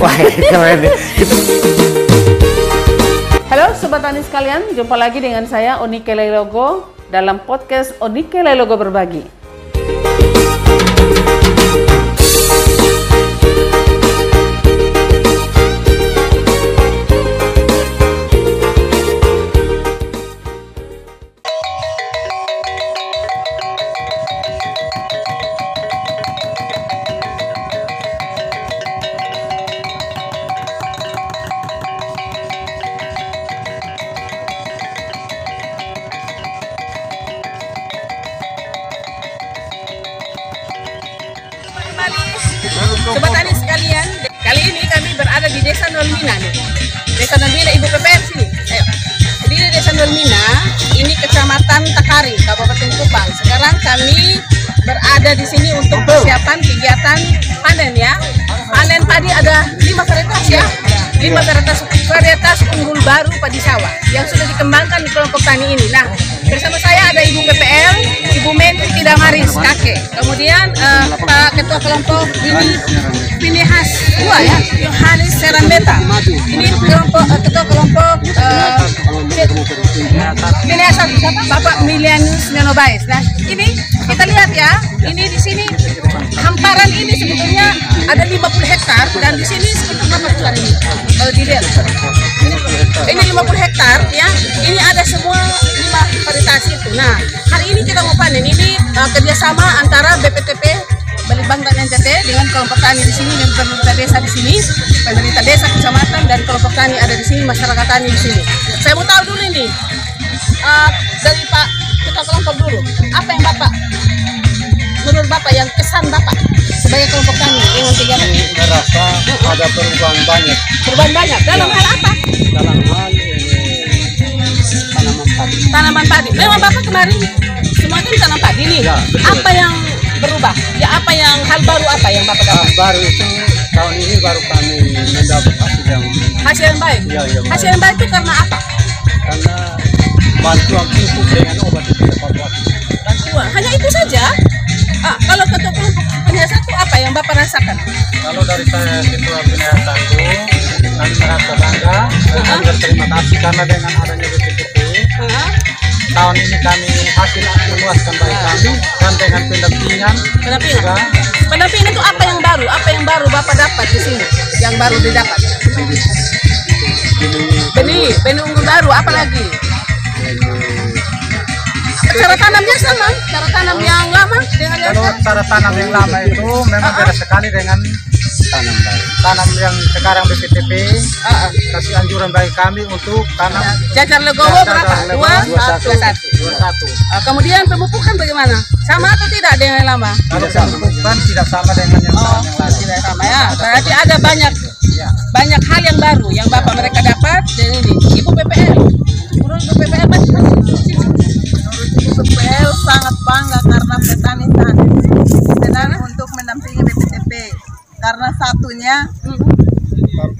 Wah, keren. Halo Sobat Tani sekalian, jumpa lagi dengan saya Onike Lelogo dalam podcast Onike Lelogo Berbagi. Nolmina nih. Desa Nolmina Ibu PPR sini. Ayo. Di Desa Nolmina, ini Kecamatan Takari, Kabupaten Kupang. Sekarang kami berada di sini untuk persiapan kegiatan panen ya. Panen padi ada lima varietas ya. Lima varietas varietas unggul baru padi sawah yang sudah dikembangkan di kelompok tani ini. Nah, bersama saya ada Ibu Ibu Menti Tidamaris kakek. Kemudian eh, Pak Ketua Kelompok ini Pinihas dua ya, Yohanes Serambeta. Ini kelompok eh, Ketua Kelompok eh, Pinihas satu siapa? Bapak Milianus Nenobais. Nah, ini kita lihat ya, ini di sini hamparan ini sebetulnya ada 50 hektar dan di sini sekitar berapa hektar ini? Kalau dilihat. Ini 50 hektar ya. Ini ada semua lima varietas itu. Nah, hari ini kita mau panen. Ini uh, kerjasama antara BPTP Balitbang dan NTT dengan kelompok tani di sini dan pemerintah desa di sini, pemerintah desa kecamatan dan kelompok tani ada di sini, masyarakat tani di sini. Saya mau tahu dulu ini uh, dari Pak kita kelompok dulu. Apa yang Bapak menurut Bapak yang kesan Bapak sebagai kelompok tani dengan kegiatan ini? merasa ada perubahan banyak Perubahan banyak dalam hal apa? dalam hal tanaman padi. Padi. Memang Bapak kemarin semua tanam padi nih. Ya, betul. apa yang berubah? Ya apa yang hal baru apa yang Bapak dapat? baru itu tahun ini baru kami mendapat hasil yang Hasil yang baik. Iya, iya, Hasil yang baik itu karena apa? karena bantuan pupuk dengan obat itu. Bantuan. Hanya itu saja. Ah, kalau ketua kelompok penyiasat itu apa yang Bapak rasakan? Kalau dari saya ketua binaya satu, kami merasa bangga dan berterima kasih karena dengan adanya ini kami hasil memuaskan bagi kami dan dengan pendampingan pendampingan. Pendampingan itu apa yang baru? Apa yang baru Bapak dapat di sini? Yang baru didapat? Benih, benih unggul baru. Apa lagi? Cara tanamnya sama, cara tanam yang lama dengan yang Kalau cara tanam yang lama itu memang beda sekali dengan tanam baru. Tanam yang sekarang BPTP kasih anjuran bagi kami untuk tanam Jajar legowo berapa? Dua, satu, satu. dua satu. 21. Uh, eh, kemudian pemupukan bagaimana? Sama atau tidak dengan yang lama? Kalau pemupukan tidak sama dengan yang, oh, yang lama. Tidak sama ya. Berarti ada banyak ya. banyak hal yang baru yang Bapak iya. mereka dapat dari ini. Ibu PPL. Menurut Ibu PPL masih masih Menurut Ibu PPL sangat bangga karena petani saat ini untuk mendampingi BPTP karena satunya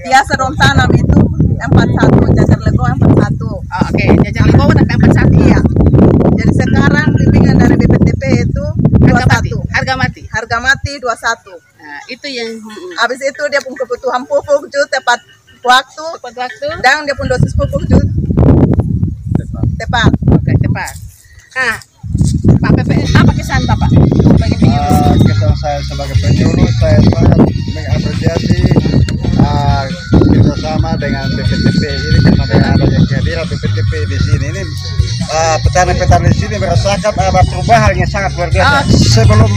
biasa dong tanam itu 41 jajar lego empat satu. Oh, oke jajar lego empat satu 21 Nah, itu yang habis itu dia pun kebutuhan pupuk juga tepat waktu tepat waktu. dan dia pun dosis pupuk juga tepat Oke, cepat. Nah, Pak PPL, apa kesan Bapak sebagai penyuluh? Ah, kesan saya sebagai penyuluh saya sangat mengapresiasi ah, kerjasama dengan BPTP ini karena dengan adanya kehadiran BPTP di sini ini ah, petani-petani di sini merasakan ada perubahan yang sangat luar biasa Ah. sebelum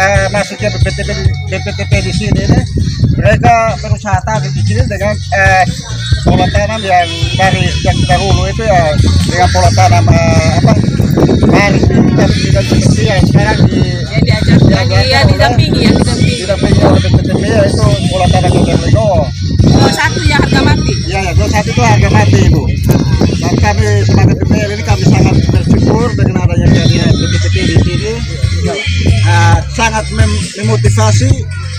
eh, masuknya BPTP di- BPTP di sini ini mereka berusaha tani di sini dengan eh, pola tanam yang dari yang dahulu itu ya dengan pola tanam eh, apa tapi tidak seperti yang sekarang di diajar, di- yang didampingi, yang didampingi. didampingi oleh BPTP yaitu pola tanam yang Lego. Oh, satu yang harga mati. Iya, ya, dua satu itu harga mati ibu. Dan kami sebagai PPL ini kami sangat bersyukur dengan adanya BPTP di sini. Ah, sangat mem- memotivasi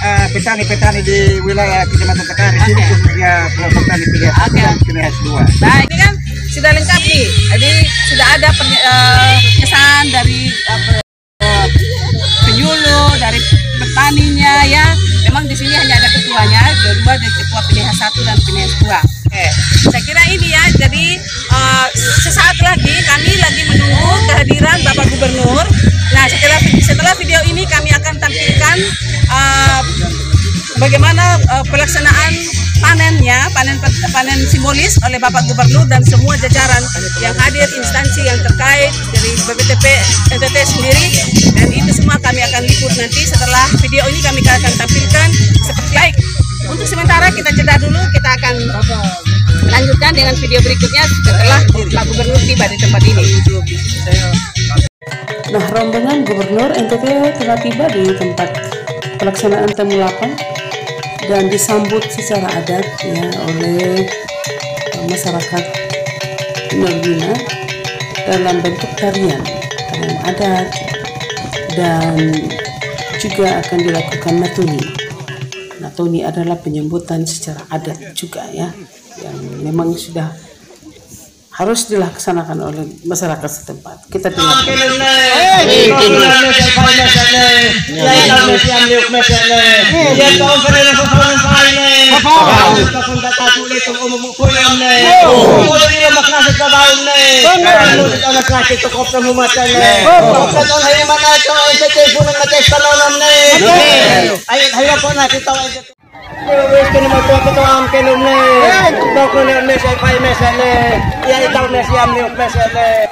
ah, petani-petani di wilayah Kecamatan Tekari sini Oke. khususnya kelompok tani pilihan Oke. dan pilihan dua. Baik, ini kan sudah lengkap nih. Jadi sudah ada pernye- eh, kesan dari eh, penyuluh, dari petaninya ya. Memang di sini hanya ada ketuanya, berubah dari ketua PDH 1 dan PDH 2. Oke. Saya kira ini ya, jadi uh, sesaat lagi kami lagi menunggu kehadiran Bapak Gubernur. Setelah video ini kami akan tampilkan uh, bagaimana uh, pelaksanaan panennya, panen panen simbolis oleh Bapak Gubernur dan semua jajaran yang hadir instansi yang terkait dari BPTP NTT sendiri dan itu semua kami akan liput nanti setelah video ini kami akan tampilkan seperti baik. Untuk sementara kita jeda dulu, kita akan lanjutkan dengan video berikutnya setelah Pak Gubernur tiba di tempat ini. Nah, rombongan Gubernur NTT telah tiba di tempat pelaksanaan temu 8 dan disambut secara adat ya oleh uh, masyarakat Norwina dalam bentuk tarian, tarian adat dan juga akan dilakukan natuni. Natuni adalah penyambutan secara adat juga ya yang memang sudah harus dilaksanakan oleh masyarakat setempat. Kita dengar.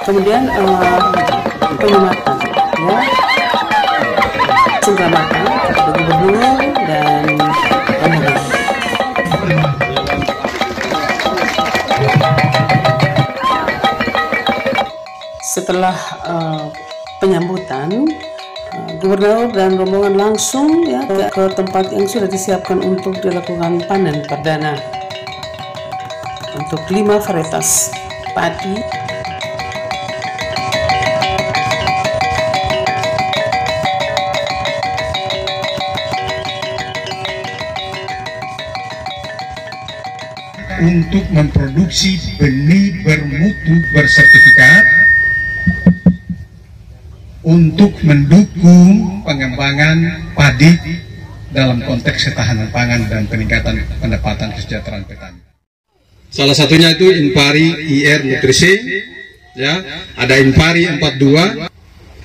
Kemudian uh, penyematan ya dan. Setelah uh, penyambutan, gubernur dan rombongan langsung ya ke, ke tempat yang sudah disiapkan untuk dilakukan panen perdana. Untuk lima varietas padi. Untuk memproduksi benih bermutu bersertifikat untuk mendukung pengembangan padi dalam konteks ketahanan pangan dan peningkatan pendapatan kesejahteraan petani. Salah satunya itu Impari IR Nutrisi, ya, ada Impari 42.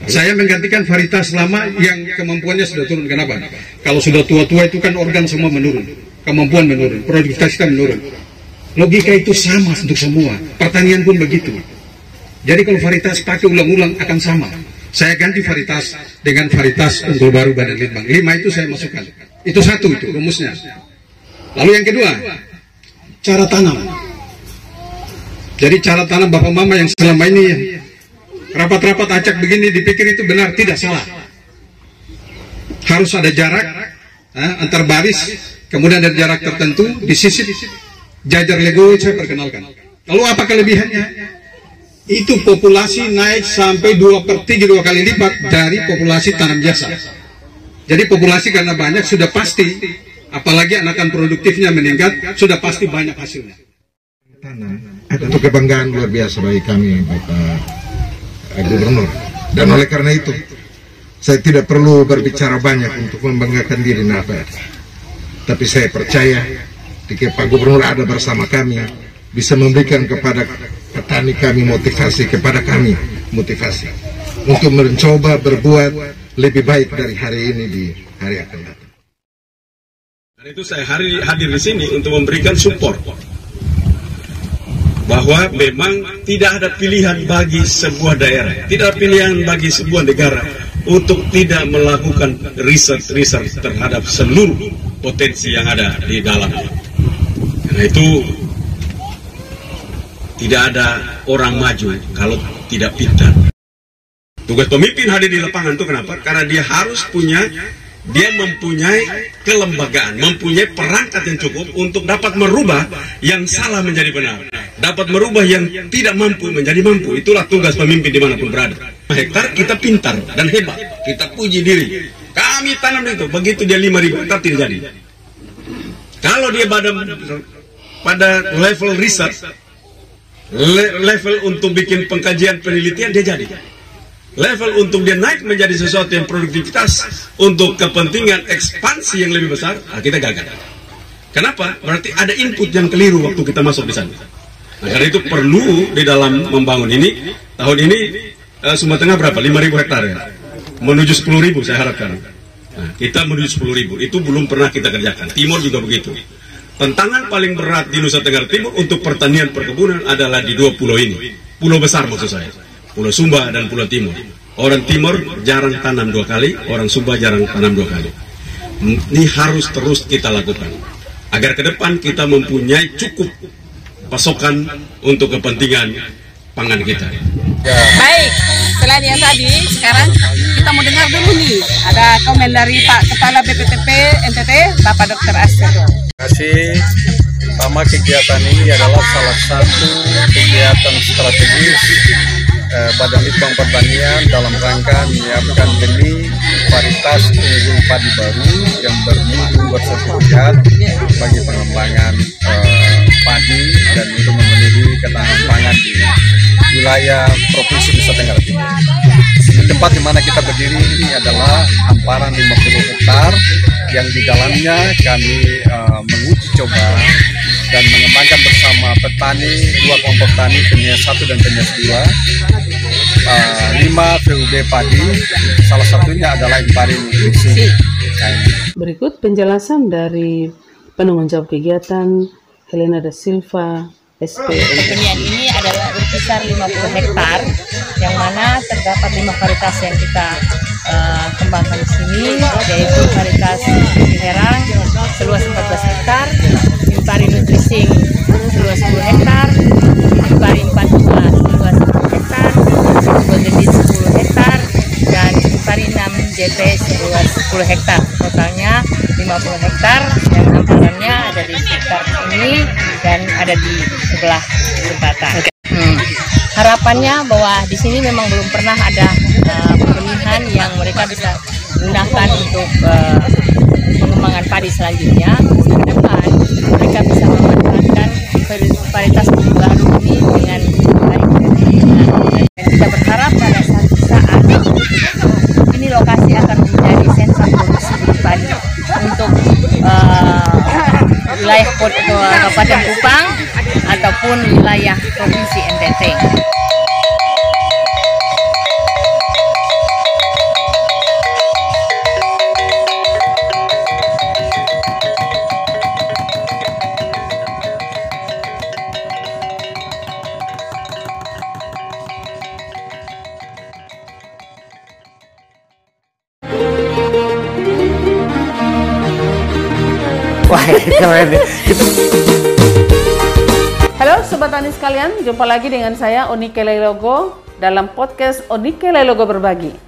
Saya menggantikan varietas lama yang kemampuannya sudah turun. Kenapa? Kalau sudah tua-tua itu kan organ semua menurun, kemampuan menurun, produktivitas kita menurun. Logika itu sama untuk semua. Pertanian pun begitu. Jadi kalau varietas pakai ulang-ulang akan sama. Saya ganti varietas dengan varietas unggul baru badan litbang. Lima itu saya masukkan. Itu satu itu rumusnya. Lalu yang kedua, cara tanam. Jadi cara tanam bapak mama yang selama ini rapat-rapat acak begini dipikir itu benar tidak salah. Harus ada jarak eh, antar baris, kemudian ada jarak tertentu disisip jajar lego saya perkenalkan. Lalu apa kelebihannya? Itu populasi naik sampai dua per tiga dua kali lipat dari populasi tanam biasa. Jadi populasi karena banyak sudah pasti, apalagi anakan produktifnya meningkat, sudah pasti banyak hasilnya. itu kebanggaan luar biasa bagi kami Bapak eh, Gubernur dan oleh karena itu saya tidak perlu berbicara banyak untuk membanggakan diri Napa tapi saya percaya jika Pak Gubernur ada bersama kami bisa memberikan kepada petani kami motivasi kepada kami motivasi untuk mencoba berbuat lebih baik dari hari ini di hari akan datang. Dan itu saya hari, hadir di sini untuk memberikan support bahwa memang tidak ada pilihan bagi sebuah daerah, tidak ada pilihan bagi sebuah negara untuk tidak melakukan riset-riset terhadap seluruh potensi yang ada di dalamnya. Karena itu tidak ada orang maju kalau tidak pintar. Tugas pemimpin hadir di lapangan itu kenapa? Karena dia harus punya, dia mempunyai kelembagaan, mempunyai perangkat yang cukup untuk dapat merubah yang salah menjadi benar, dapat merubah yang tidak mampu menjadi mampu. Itulah tugas pemimpin di mana pun berada. Hektar kita pintar dan hebat, kita puji diri. Kami tanam itu, begitu dia 5000 hektar tidak jadi. Kalau dia pada pada level riset, le- level untuk bikin pengkajian penelitian dia jadi level untuk dia naik menjadi sesuatu yang produktivitas untuk kepentingan ekspansi yang lebih besar, nah kita gagal. Kenapa? Berarti ada input yang keliru waktu kita masuk di sana. Nah, karena itu perlu di dalam membangun ini tahun ini uh, Sumba Tengah berapa? 5.000 hektar ya. Menuju 10.000 saya harapkan. Nah, kita menuju 10.000 itu belum pernah kita kerjakan. Timur juga begitu. Tantangan paling berat di Nusa Tenggara Timur untuk pertanian perkebunan adalah di dua pulau ini. Pulau besar maksud saya. Pulau Sumba dan Pulau Timur. Orang Timur jarang tanam dua kali, orang Sumba jarang tanam dua kali. Ini harus terus kita lakukan. Agar ke depan kita mempunyai cukup pasokan untuk kepentingan pangan kita. Baik, selain yang tadi, sekarang kita mau dengar dulu nih. Ada komen dari Pak Kepala BPTP NTT, Bapak Dr. Aster. Kasih. Pertama kegiatan ini adalah salah satu kegiatan strategis eh, Badan Litbang Pertanian dalam rangka menyiapkan benih varietas unggul padi baru yang bermutu bersertifikat bagi pengembangan eh, padi dan untuk memenuhi ketahanan pangan di wilayah Provinsi Nusa Tenggara Timur. Di tempat di mana kita berdiri ini adalah hamparan 50 hektar yang di dalamnya kami uh, menguji coba dan mengembangkan bersama petani dua kelompok tani Penias satu dan Penias dua uh, lima VUB padi salah satunya adalah Impari Nutrisi. Berikut penjelasan dari penanggung jawab kegiatan Helena da Silva SP. Berkisar 50 hektar yang mana terdapat lima varietas yang kita uh, kembangkan di sini yaitu varietas herang seluas 14 hektar, Impari Nutrising seluas 10 hektar, Impari 42 seluas 10 hektar, Golden 10 hektar, dan Impari 6 JP seluas 10 hektar. Totalnya 50 hektar yang ada di sekitar ini dan ada di sebelah jembatan. Harapannya bahwa di sini memang belum pernah ada uh, pemilihan yang mereka bisa gunakan untuk uh, pengembangan padi selanjutnya. Ke depan mereka bisa memanfaatkan varietas baru ini dengan baik. Dan kita berharap pada satu saat ini lokasi akan menjadi sentra produksi padi untuk uh, wilayah Kabupaten Kupang ataupun wilayah Provinsi NTT. Halo Sobat Tani sekalian, jumpa lagi dengan saya Onike Logo dalam podcast Onike Logo Berbagi.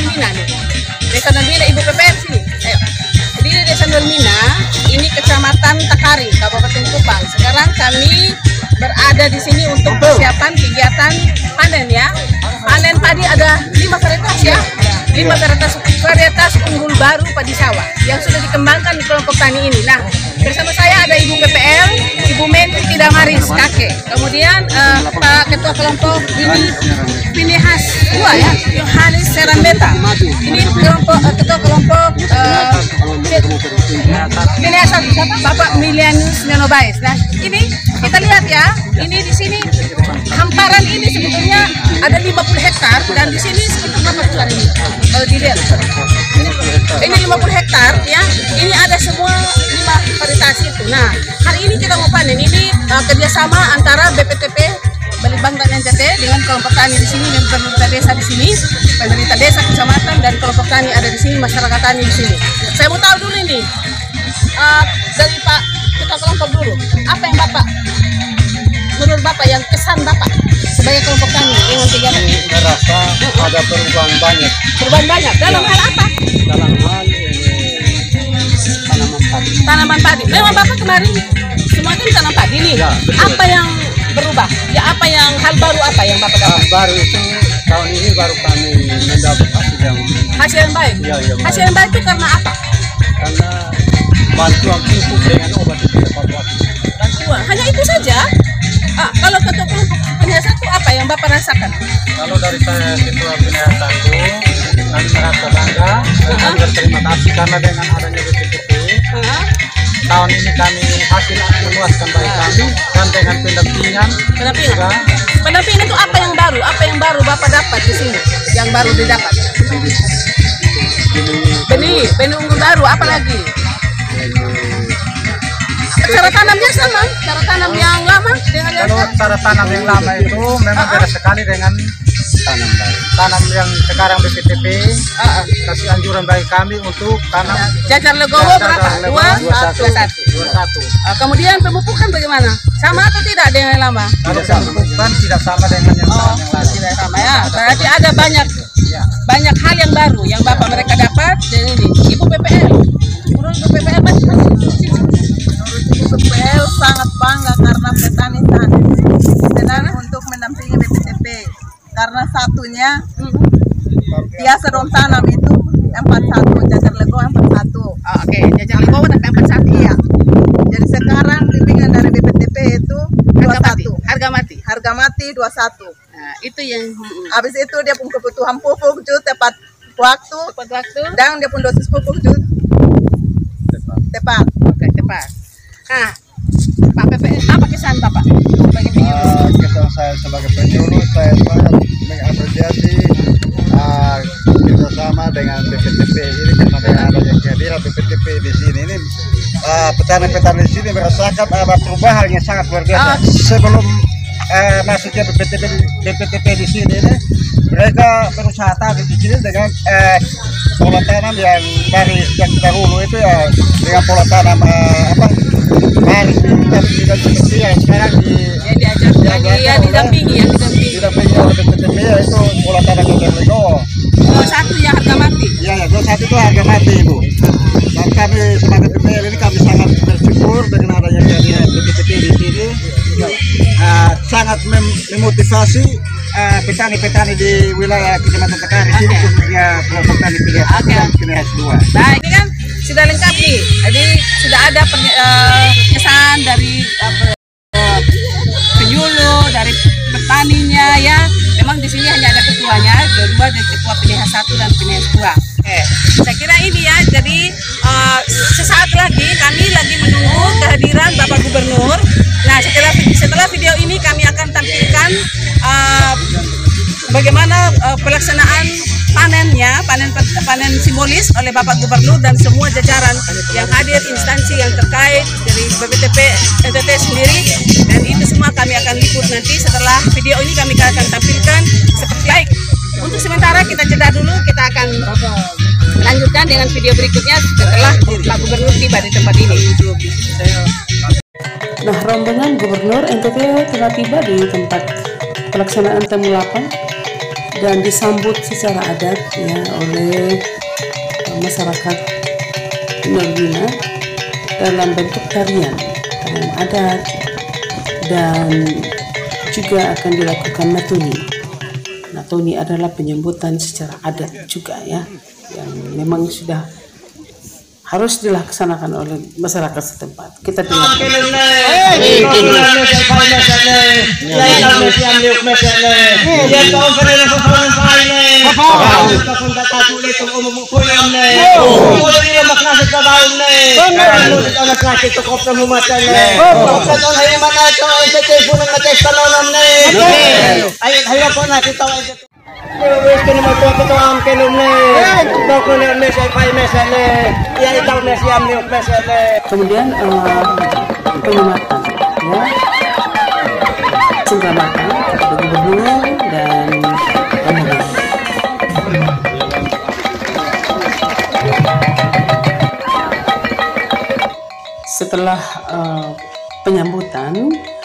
Di Desa Nolmina nih. Desa Nolmina Ibu PPR sini. Ayo. Jadi di Desa Nolmina, ini Kecamatan Takari, Kabupaten Kupang. Sekarang kami berada di sini untuk persiapan kegiatan panen ya. Panen padi ada lima varietas ya. Lima varietas varietas unggul baru padi sawah yang sudah dikembangkan di kelompok tani ini. Nah, bersama saya ada Ibu Ibu Men Tidamaris kakek. Kemudian eh, Pak Ketua Kelompok ini Pinihas dua ya, Yohanes Serambeta. Ini kelompok eh, Ketua Kelompok eh, Pinihas? Bapak Milianus Nenobais. Nah, ini kita lihat ya, ini di sini hamparan ini sebetulnya ada 50 hektar dan di sini sekitar berapa hektar ini? Kalau dilihat, ini 50 hektar ya. Ini ada semua lima varietas itu. Nah, hari ini kita mau panen. Ini uh, kerjasama antara BPTP Balitbang dan NTT dengan kelompok tani di sini dan pemerintah desa di sini, pemerintah desa kecamatan dan kelompok tani ada di sini, masyarakat tani di sini. Saya mau tahu dulu ini uh, dari Pak Ketua Kelompok dulu, apa yang Bapak menurut Bapak yang kesan Bapak sebagai kelompok tani dengan kegiatan ini? merasa ada perubahan banyak Perubahan banyak. Dalam hal apa? dalam hal tanaman padi. Memang Bapak kemarin semua kan tanam padi nih. Ya, betul. Apa yang berubah? Ya apa yang hal baru apa yang Bapak Nah, dapat? baru itu tahun ini baru kami mendapat hasil yang Hasil yang baik. Iya, iya, baik. Hasil yang baik itu karena apa? karena bantuan pupuk dengan obat itu. Bantuan. Hanya itu saja. Ah, kalau ketua kelompok penyiasat itu apa yang Bapak rasakan? Kalau dari saya ketua penyiasat itu kami merasa bangga dan berterima kasih karena dengan adanya Ah, ini kami hasil memuaskan bagi kami dan dengan pendampingan pendampingan. juga Pendampingan itu apa yang baru? Apa yang baru Bapak dapat di sini? Yang baru didapat? Benih, benih unggul baru. Apa lagi? Cara tanamnya sama, cara tanam yang lama dengan yang kalau cara tanam yang lama itu memang beda sekali dengan tanam baru. Tanam yang sekarang BPTP kasih anjuran bagi kami untuk tanam Jajar legowo berapa? Dua, dua satu, satu. satu. 21. Uh, eh, kemudian pemupukan bagaimana? Sama atau tidak dengan yang lama? Kalau pemupukan tidak sama dengan yang, lama. oh. Tidak sama ya. Berarti ada banyak ya. banyak hal yang baru yang Bapak ya. mereka dapat dari ini. Ibu PPL. Ibu PPL masih PPL sangat bangga karena petani sedang untuk mendampingi BPTP karena satunya dia serong tanam itu 41 jajar lego 41 oh, oke okay. jajar lego udah 41 21 Nah, itu yang mm, habis itu dia pun kebutuhan pupuk juga tepat waktu. Tepat waktu. dan dia pun dosis pupuk juga tepat. Oke, tepat. Nah, Pak PPL apa kesan Bapak? Sebagai penyuluh? Ah, kesan saya sebagai penyuluh saya sangat mengapresiasi ah, kerjasama dengan BPTP ini karena dengan adanya kehadiran BPTP di sini. Ini ah, petani-petani di sini merasakan ada perubahan yang sangat luar biasa. Ah. sebelum eh, masuknya BPTP BPTP di sini ini mereka berusaha di sini dengan eh, pola tanam yang dari yang dahulu itu ya dengan pola tanam eh, apa tapi tidak seperti yang sekarang di Yang diajarkan, ya didampingi, ya didampingi. didampingi oleh BPTP yaitu pola tanam yang Lego. Dua satu yang harga mati. Iya, ya, dua satu itu harga mati ibu. Dan kami sebagai BPL ini kami sangat bersyukur dengan adanya kehadiran BPTP di sini. Ah, sangat mem- memotivasi ah, petani-petani di wilayah Kecamatan Tekari Oke. khususnya kelompok tani pilihan Oke. dan pilihan dua. Nah, ini kan sudah lengkap nih. Jadi sudah ada pernye- eh, kesan dari eh, penyuluh, dari petaninya ya. Memang di sini hanya ada ketuanya, kedua dan ketua pilihan satu dan pilihan dua. Eh, saya kira ini ya. Jadi eh, sesaat lagi kami lagi menunggu kehadiran Bapak Gubernur. Setelah video ini kami akan tampilkan eh, bagaimana eh, pelaksanaan panennya, panen panen simbolis oleh Bapak Gubernur dan semua jajaran yang hadir instansi yang terkait dari BPTP NTT sendiri dan itu semua kami akan liput nanti setelah video ini kami akan tampilkan seperti baik. Untuk sementara kita jeda dulu, kita akan lanjutkan dengan video berikutnya setelah Pak Gubernur tiba di tempat ini. Nah, rombongan Gubernur NTT telah tiba di tempat pelaksanaan temu 8 dan disambut secara adat ya oleh eh, masyarakat Norwina dalam bentuk tarian, tarian adat dan juga akan dilakukan natuni. Natuni adalah penyambutan secara adat juga ya yang memang sudah harus dilaksanakan oleh masyarakat setempat. Kita dengar. Kemudian eh, penyematan ya. Gubernur dan rombongan. Setelah eh, penyambutan eh,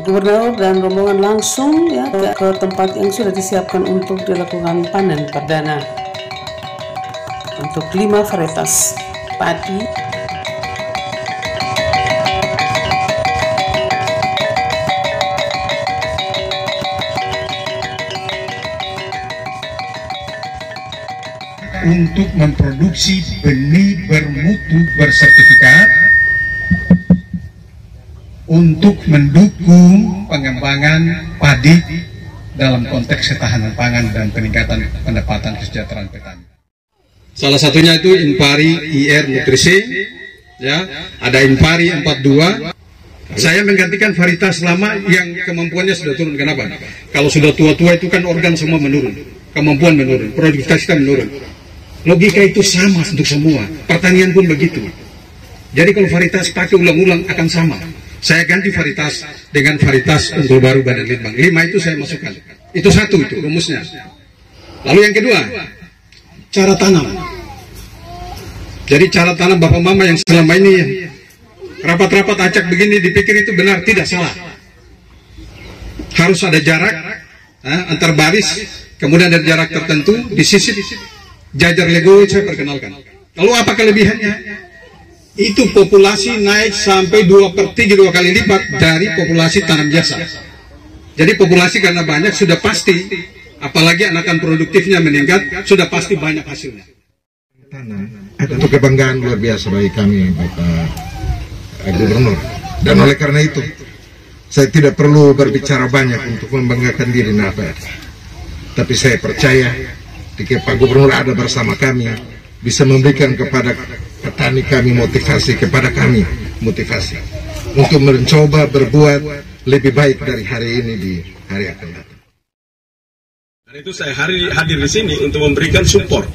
Gubernur dan rombongan langsung ya ke, tempat yang sudah disiapkan untuk dilakukan panen perdana. Untuk lima varietas padi. Untuk memproduksi benih bermutu bersertifikat untuk mendukung pengembangan padi dalam konteks ketahanan pangan dan peningkatan pendapatan kesejahteraan petani. Salah satunya itu Impari IR Nutrisi, ya, ada Impari 42. Saya menggantikan varietas lama yang kemampuannya sudah turun. Kenapa? Kalau sudah tua-tua itu kan organ semua menurun, kemampuan menurun, produktivitas kita menurun. Logika itu sama untuk semua. Pertanian pun begitu. Jadi kalau varietas pakai ulang-ulang akan sama. Saya ganti varietas dengan varietas unggul baru badan litbang. Lima itu saya masukkan. Itu satu itu rumusnya. Lalu yang kedua, cara tanam. Jadi cara tanam bapak mama yang selama ini rapat-rapat acak begini dipikir itu benar, tidak salah. Harus ada jarak antar baris, kemudian ada jarak tertentu di sisi jajar lego saya perkenalkan. Lalu apa kelebihannya? Itu populasi naik sampai dua per tiga dua kali lipat dari populasi tanam jasa. Jadi populasi karena banyak sudah pasti, apalagi anakan produktifnya meningkat, sudah pasti banyak hasilnya. tanah itu kebanggaan luar biasa bagi kami Bapak eh, Gubernur dan oleh karena itu saya tidak perlu berbicara banyak untuk membanggakan diri Napa tapi saya percaya jika Pak Gubernur ada bersama kami bisa memberikan kepada petani kami motivasi kepada kami motivasi untuk mencoba berbuat lebih baik dari hari ini di hari akan datang. Dan itu saya hari, hadir di sini untuk memberikan support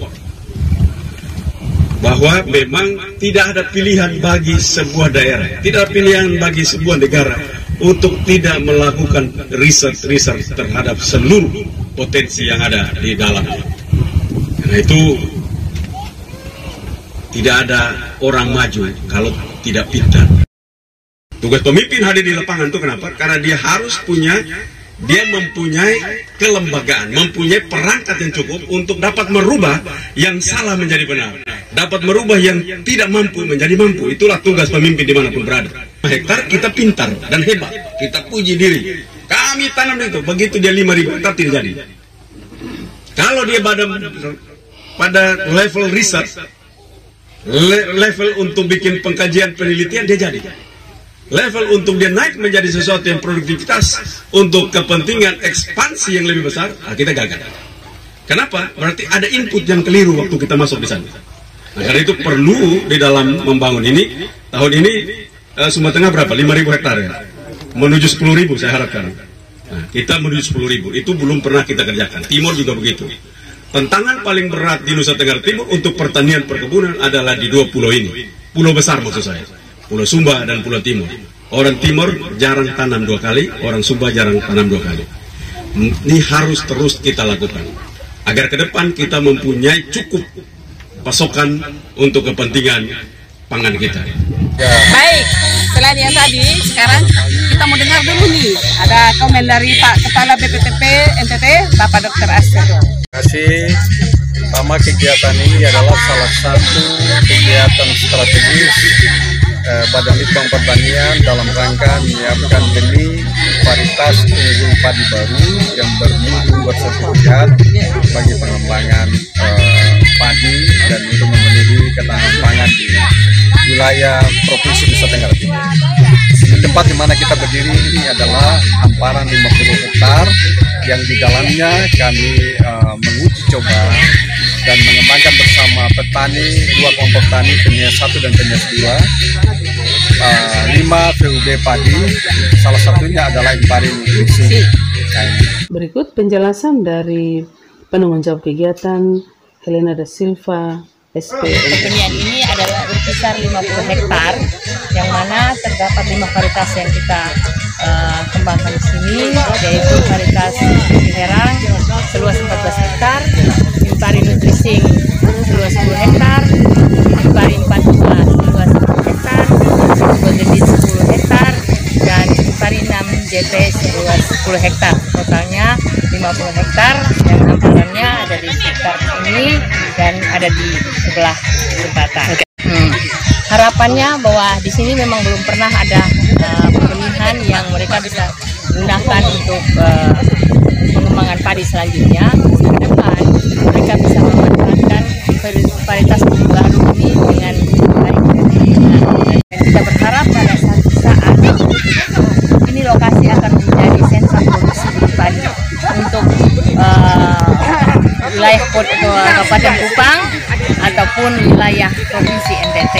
bahwa memang tidak ada pilihan bagi sebuah daerah, tidak ada pilihan bagi sebuah negara untuk tidak melakukan riset-riset terhadap seluruh potensi yang ada di dalamnya. Karena itu tidak ada orang maju kalau tidak pintar. Tugas pemimpin hadir di lapangan itu kenapa? Karena dia harus punya dia mempunyai kelembagaan, mempunyai perangkat yang cukup untuk dapat merubah yang salah menjadi benar, dapat merubah yang tidak mampu menjadi mampu. Itulah tugas pemimpin di mana pun berada. Hektar kita pintar dan hebat, kita puji diri. Kami tanam itu, begitu dia 5.000 hektar tidak jadi. Kalau dia pada pada level riset, le- level untuk bikin pengkajian penelitian dia jadi level untuk dia naik menjadi sesuatu yang produktivitas untuk kepentingan ekspansi yang lebih besar, nah kita gagal. Kenapa? Berarti ada input yang keliru waktu kita masuk di sana. Nah, karena itu perlu di dalam membangun ini, tahun ini eh, Sumatera Tengah berapa? 5.000 hektar ya? Menuju 10.000 saya harapkan. Nah, kita menuju 10.000, itu belum pernah kita kerjakan. Timur juga begitu. Tantangan paling berat di Nusa Tenggara Timur untuk pertanian perkebunan adalah di dua pulau ini. Pulau besar maksud saya. Pulau Sumba dan Pulau Timur. Orang Timur jarang tanam dua kali, orang Sumba jarang tanam dua kali. Ini harus terus kita lakukan. Agar ke depan kita mempunyai cukup pasokan untuk kepentingan pangan kita. Baik, selain yang tadi, sekarang kita mau dengar dulu nih. Ada komen dari Pak Kepala BPTP NTT, Bapak Dr. Astido. Kasih. Pertama kegiatan ini adalah salah satu kegiatan strategis eh, Badan Litbang Pertanian dalam rangka menyiapkan benih varietas unggul padi baru yang bermutu bersertifikat bagi pengembangan eh, padi dan untuk memenuhi ketahanan pangan di wilayah Provinsi Nusa Tenggara Timur. Tempat di mana kita berdiri ini adalah hamparan 50 hektar yang di dalamnya kami eh, menguji coba dan mengembangkan bersama petani dua kelompok tani Penias 1 dan Penias 2 uh, 5 VUB padi salah satunya adalah Impari Nutrisi Berikut penjelasan dari penanggung jawab kegiatan Helena da Silva SP. Pembenian ini berkisar 50 hektar yang mana terdapat lima varietas yang kita eh, kembangkan di sini yaitu varietas herang seluas 14 hektar, Impari Nutrising seluas 10 hektar, Impari 42 seluas 10 hektar, Beach 10 hektar, dan Impari 6 JP hektar. Totalnya 50 hektar yang hamparannya ada di sekitar ini dan ada di sebelah jembatan Hmm. harapannya bahwa di sini memang belum pernah ada uh, pembenihan yang mereka bisa gunakan untuk uh, pengembangan padi selanjutnya. Ke depan mereka bisa memanfaatkan varietas baru ini dengan baik. Dan kita berharap pada saat ini lokasi akan menjadi sentra produksi padi untuk uh, wilayah Kabupaten Kupang ataupun wilayah provinsi NTT.